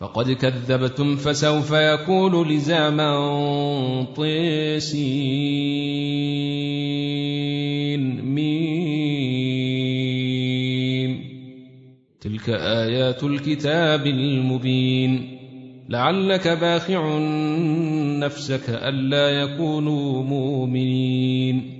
فقد كذبتم فسوف يكون لزاما طيسين. ميم. تلك آيات الكتاب المبين. لعلك باخع نفسك ألا يكونوا مؤمنين.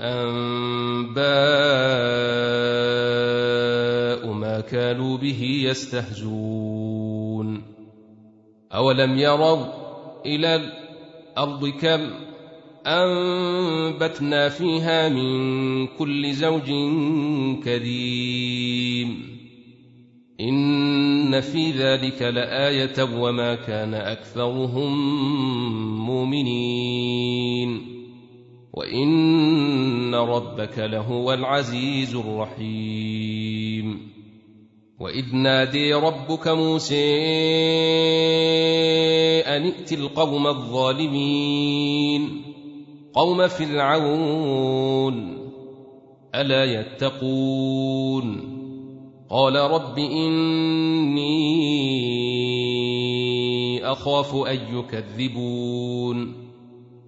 أنباء ما كانوا به يستهزون. أولم يروا إلى الأرض كم أنبتنا فيها من كل زوج كريم. إن في ذلك لآية وما كان أكثرهم مؤمنين. وإن ربك لهو العزيز الرحيم. وإذ نادي ربك موسى أن ائت القوم الظالمين. قوم فرعون ألا يتقون؟ قال رب إني أخاف أن يكذبون.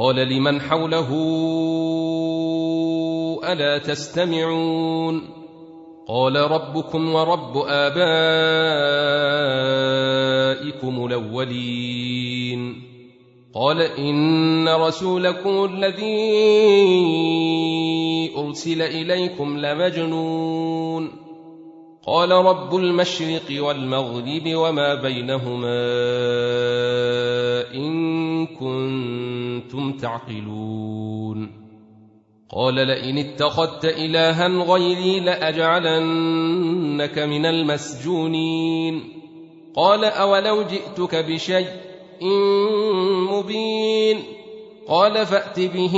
قال لمن حوله ألا تستمعون؟ قال ربكم ورب آبائكم الأولين. قال إن رسولكم الذي أرسل إليكم لمجنون. قال رب المشرق والمغرب وما بينهما إن كنتم تعقلون. قال لئن اتخذت إلها غيري لأجعلنك من المسجونين. قال أولو جئتك بشيء مبين. قال فأت به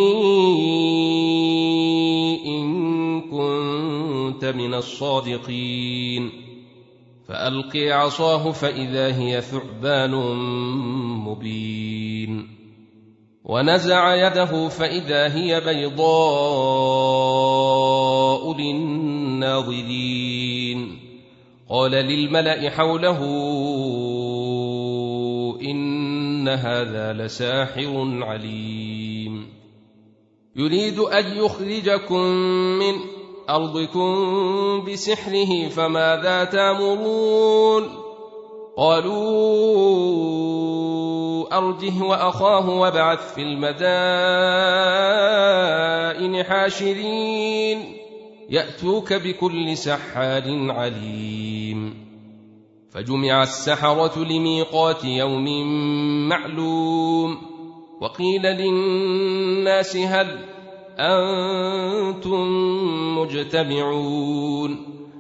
إن كنت من الصادقين. فالقي عصاه فإذا هي ثعبان مبين. ونزع يده فإذا هي بيضاء للناظرين. قال للملأ حوله هذا لساحر عليم. يريد ان يخرجكم من ارضكم بسحره فماذا تامرون؟ قالوا ارجه واخاه وابعث في المدائن حاشرين. ياتوك بكل سحار عليم. فجمع السحرة لميقات يوم معلوم وقيل للناس هل أنتم مجتمعون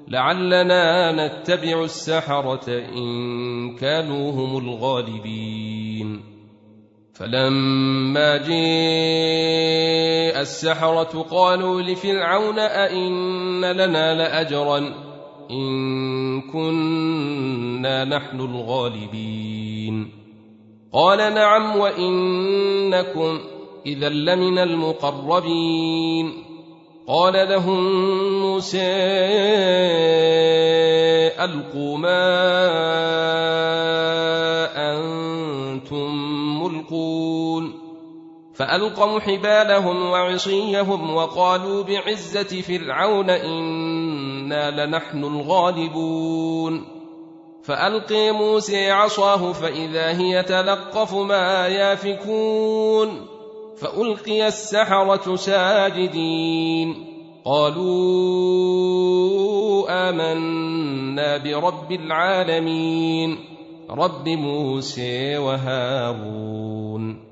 لعلنا نتبع السحرة إن كانوا هم الغالبين فلما جاء السحرة قالوا لفرعون أئن لنا لأجرا إن كنا نحن الغالبين. قال نعم وإنكم إذا لمن المقربين. قال لهم موسى ألقوا ما أنتم ملقون. فألقوا حبالهم وعصيهم وقالوا بعزة فرعون إنا لنحن الغالبون. فألقي موسى عصاه فإذا هي تلقف ما يافكون. فألقي السحرة ساجدين. قالوا آمنا برب العالمين. رب موسى وهارون.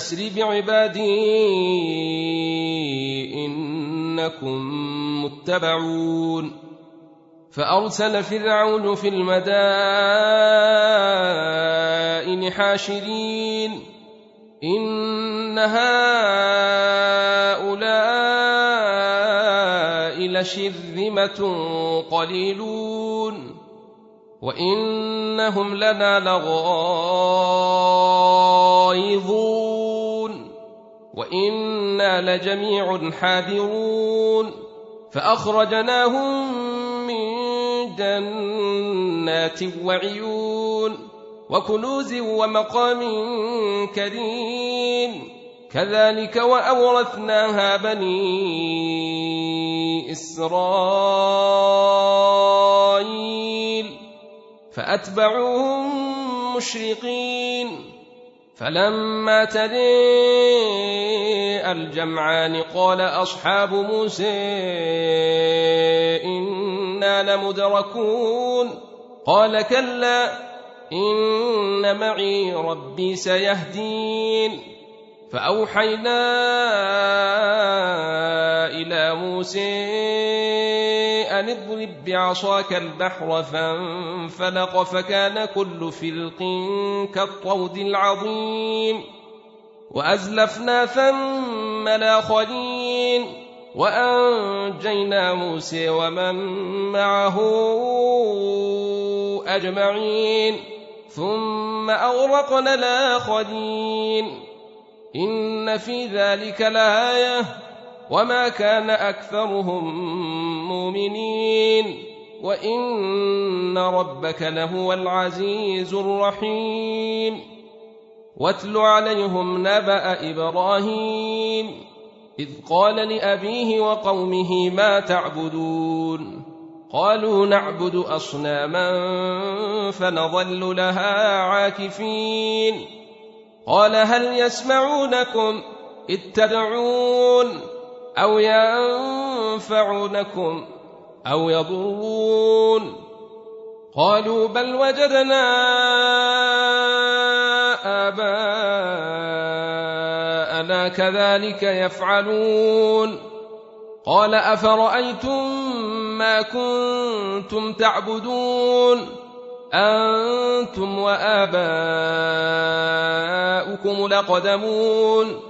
اسر بعبادي إنكم متبعون. فأرسل فرعون في المدائن حاشرين. إن هؤلاء لشرذمة قليلون. وإنهم لنا لغائظون. وإنا لجميع حاذرون فأخرجناهم من جنات وعيون وكنوز ومقام كريم كذلك واورثناها بني اسرائيل فاتبعوهم مشرقين فلما تري الجمعان قال أصحاب موسى إنا لمدركون قال كلا إن معي ربي سيهدين فأوحينا إلى موسى ان اضرب بعصاك البحر فانفلق فكان كل فلق كالطود العظيم. وأزلفنا ثم الاخرين وأنجينا موسى ومن معه أجمعين. ثم أغرقنا الاخرين إن في ذلك لآية. وما كان اكثرهم مؤمنين وان ربك لهو العزيز الرحيم واتل عليهم نبا إبراهيم اذ قال لابيه وقومه ما تعبدون قالوا نعبد اصناما فنظل لها عاكفين قال هل يسمعونكم اذ أو ينفعونكم أو يضرون. قالوا بل وجدنا آباءنا كذلك يفعلون. قال أفرأيتم ما كنتم تعبدون؟ أنتم وآباؤكم لقدمون.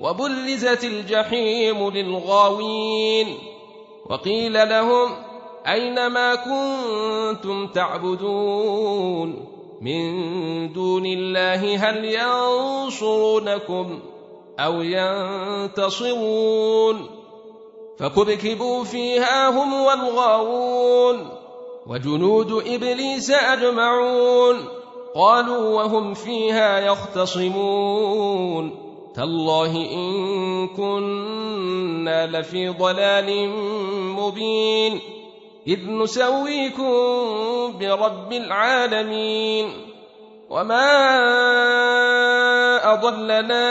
وبرزت الجحيم للغاوين وقيل لهم أين ما كنتم تعبدون من دون الله هل ينصرونكم أو ينتصرون فكبكبوا فيها هم والغاوون وجنود إبليس أجمعون قالوا وهم فيها يختصمون تالله إن كنا لفي ضلال مبين. إذ نسويكم برب العالمين. وما أضلنا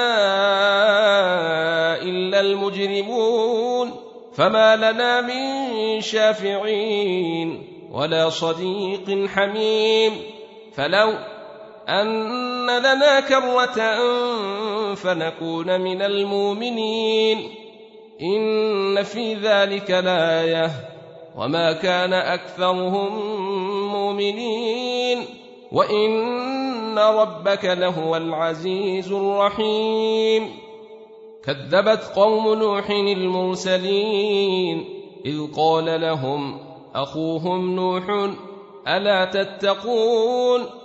إلا المجرمون. فما لنا من شافعين ولا صديق حميم. فلو أن لنا كرة فنكون من المؤمنين. إن في ذلك لآية. وما كان أكثرهم مؤمنين. وإن ربك لهو العزيز الرحيم. كذبت قوم نوح المرسلين. إذ قال لهم أخوهم نوح ألا تتقون؟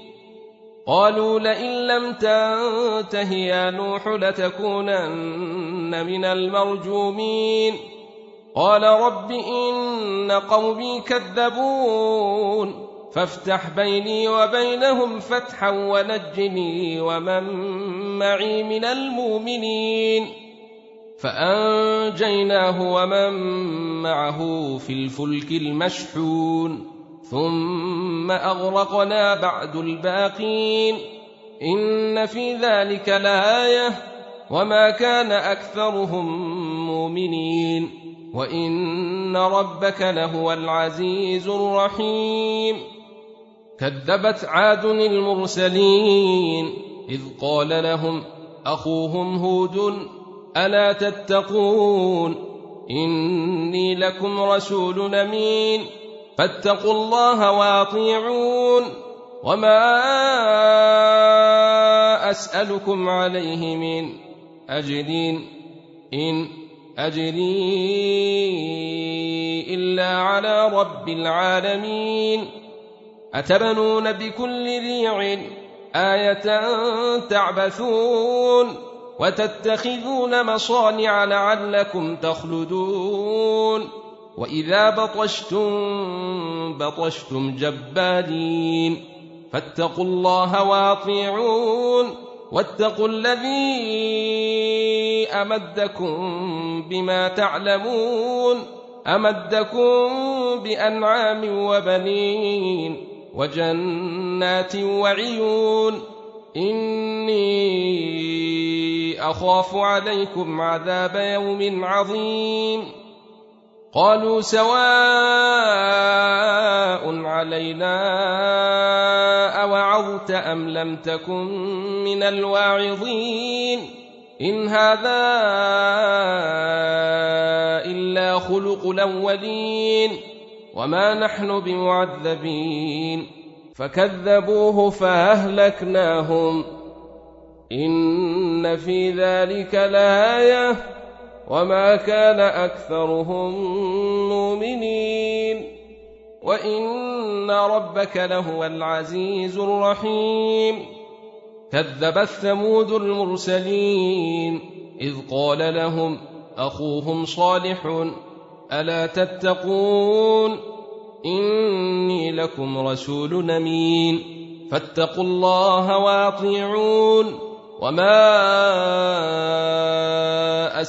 قالوا لئن لم تنته يا نوح لتكونن من المرجومين. قال رب إن قومي كذبون. فافتح بيني وبينهم فتحا ونجني ومن معي من المؤمنين. فأنجيناه ومن معه في الفلك المشحون. ثم أغرقنا بعد الباقين. إن في ذلك لآية. وما كان أكثرهم مؤمنين. وإن ربك لهو العزيز الرحيم. كذبت عاد المرسلين. إذ قال لهم أخوهم هود ألا تتقون؟ إني لكم رسول أمين. فاتقوا الله واطيعون. وما أسألكم عليه من أجري إن أجري إلا على رب العالمين. أتبنون بكل ريع آية تعبثون. وتتخذون مصانع لعلكم تخلدون. وإذا بطشتم بطشتم جبارين فاتقوا الله واطيعون واتقوا الذي امدكم بما تعلمون امدكم بانعام وبنين وجنات وعيون اني اخاف عليكم عذاب يوم عظيم قالوا سواء علينا أوعظت أم لم تكن من الواعظين إن هذا إلا خلق الأولين وما نحن بمعذبين فكذبوه فأهلكناهم إن في ذلك لآية وما كان اكثرهم مؤمنين وان ربك لهو العزيز الرحيم كذبت ثمود المرسلين اذ قال لهم اخوهم صالح الا تتقون اني لكم رسول امين فاتقوا الله واطيعون وما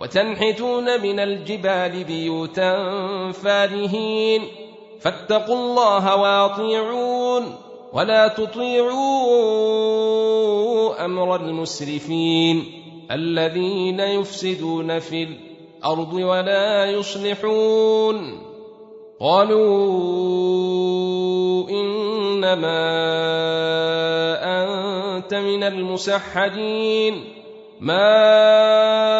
وتنحتون من الجبال بيوتا فارهين. فاتقوا الله واطيعون ولا تطيعوا أمر المسرفين الذين يفسدون في الأرض ولا يصلحون. قالوا إنما أنت من المسحرين. ما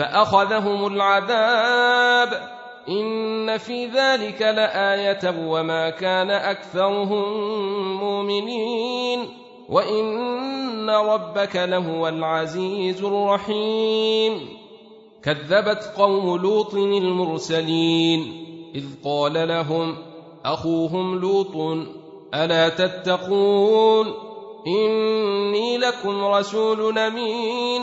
فأخذهم العذاب إن في ذلك لآية وما كان أكثرهم مؤمنين وإن ربك لهو العزيز الرحيم كذبت قوم لوط المرسلين إذ قال لهم أخوهم لوط ألا تتقون إني لكم رسول أمين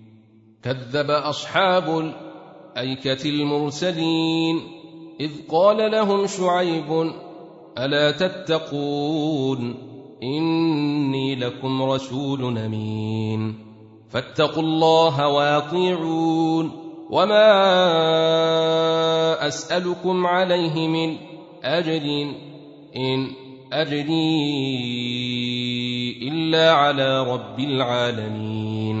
كذب أصحاب الأيكة المرسلين إذ قال لهم شعيب ألا تتقون؟ إني لكم رسول أمين. فاتقوا الله واطيعون وما أسألكم عليه من أجر إن أجري إلا على رب العالمين.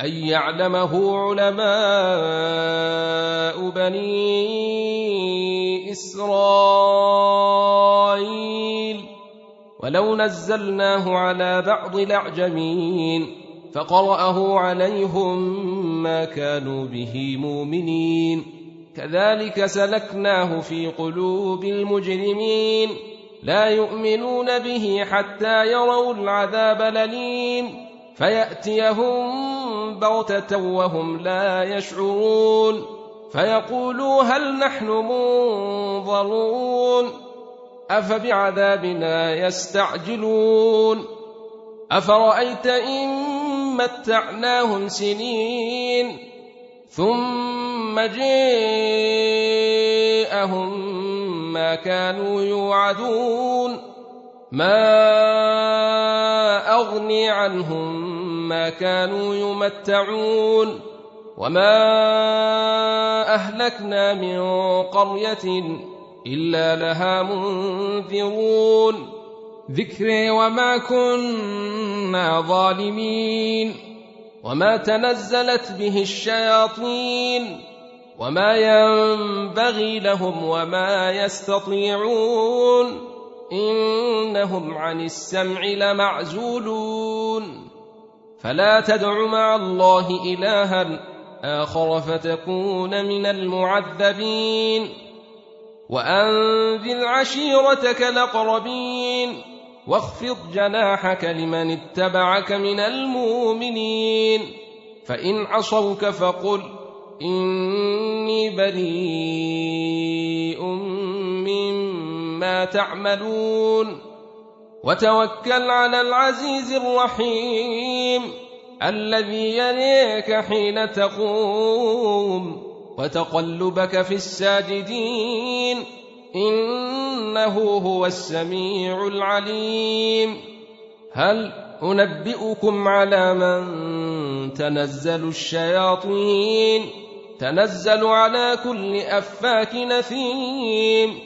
أن يعلمه علماء بني إسرائيل. ولو نزلناه على بعض الأعجمين فقرأه عليهم ما كانوا به مؤمنين. كذلك سلكناه في قلوب المجرمين. لا يؤمنون به حتى يروا العذاب الأليم. فيأتيهم بغتة وهم لا يشعرون فيقولوا هل نحن منظرون؟ أفبعذابنا يستعجلون؟ أفرأيت إن متعناهم سنين ثم جاءهم ما كانوا يوعدون؟ ما أغني عنهم ما كانوا يمتعون وما أهلكنا من قرية إلا لها منذرون. ذكري وما كنا ظالمين. وما تنزلت به الشياطين. وما ينبغي لهم وما يستطيعون. إنهم عن السمع لمعزولون. فلا تدع مع الله إلها آخر فتكون من المعذبين. وأنذر عشيرتك الأقربين. واخفض جناحك لمن اتبعك من المؤمنين. فإن عصوك فقل إني بريء مما تعملون. وتوكل على العزيز الرحيم الذي يليك حين تقوم وتقلبك في الساجدين إنه هو السميع العليم هل أنبئكم على من تنزل الشياطين تنزل على كل أفاك نثيم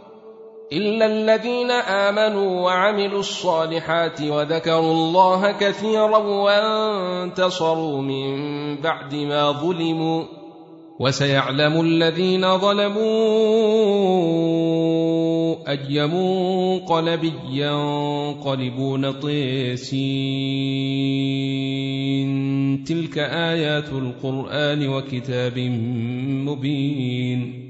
إلا الذين آمنوا وعملوا الصالحات وذكروا الله كثيرا وانتصروا من بعد ما ظلموا وسيعلم الذين ظلموا أي منقلب ينقلبون طيسين. تلك آيات القرآن وكتاب مبين.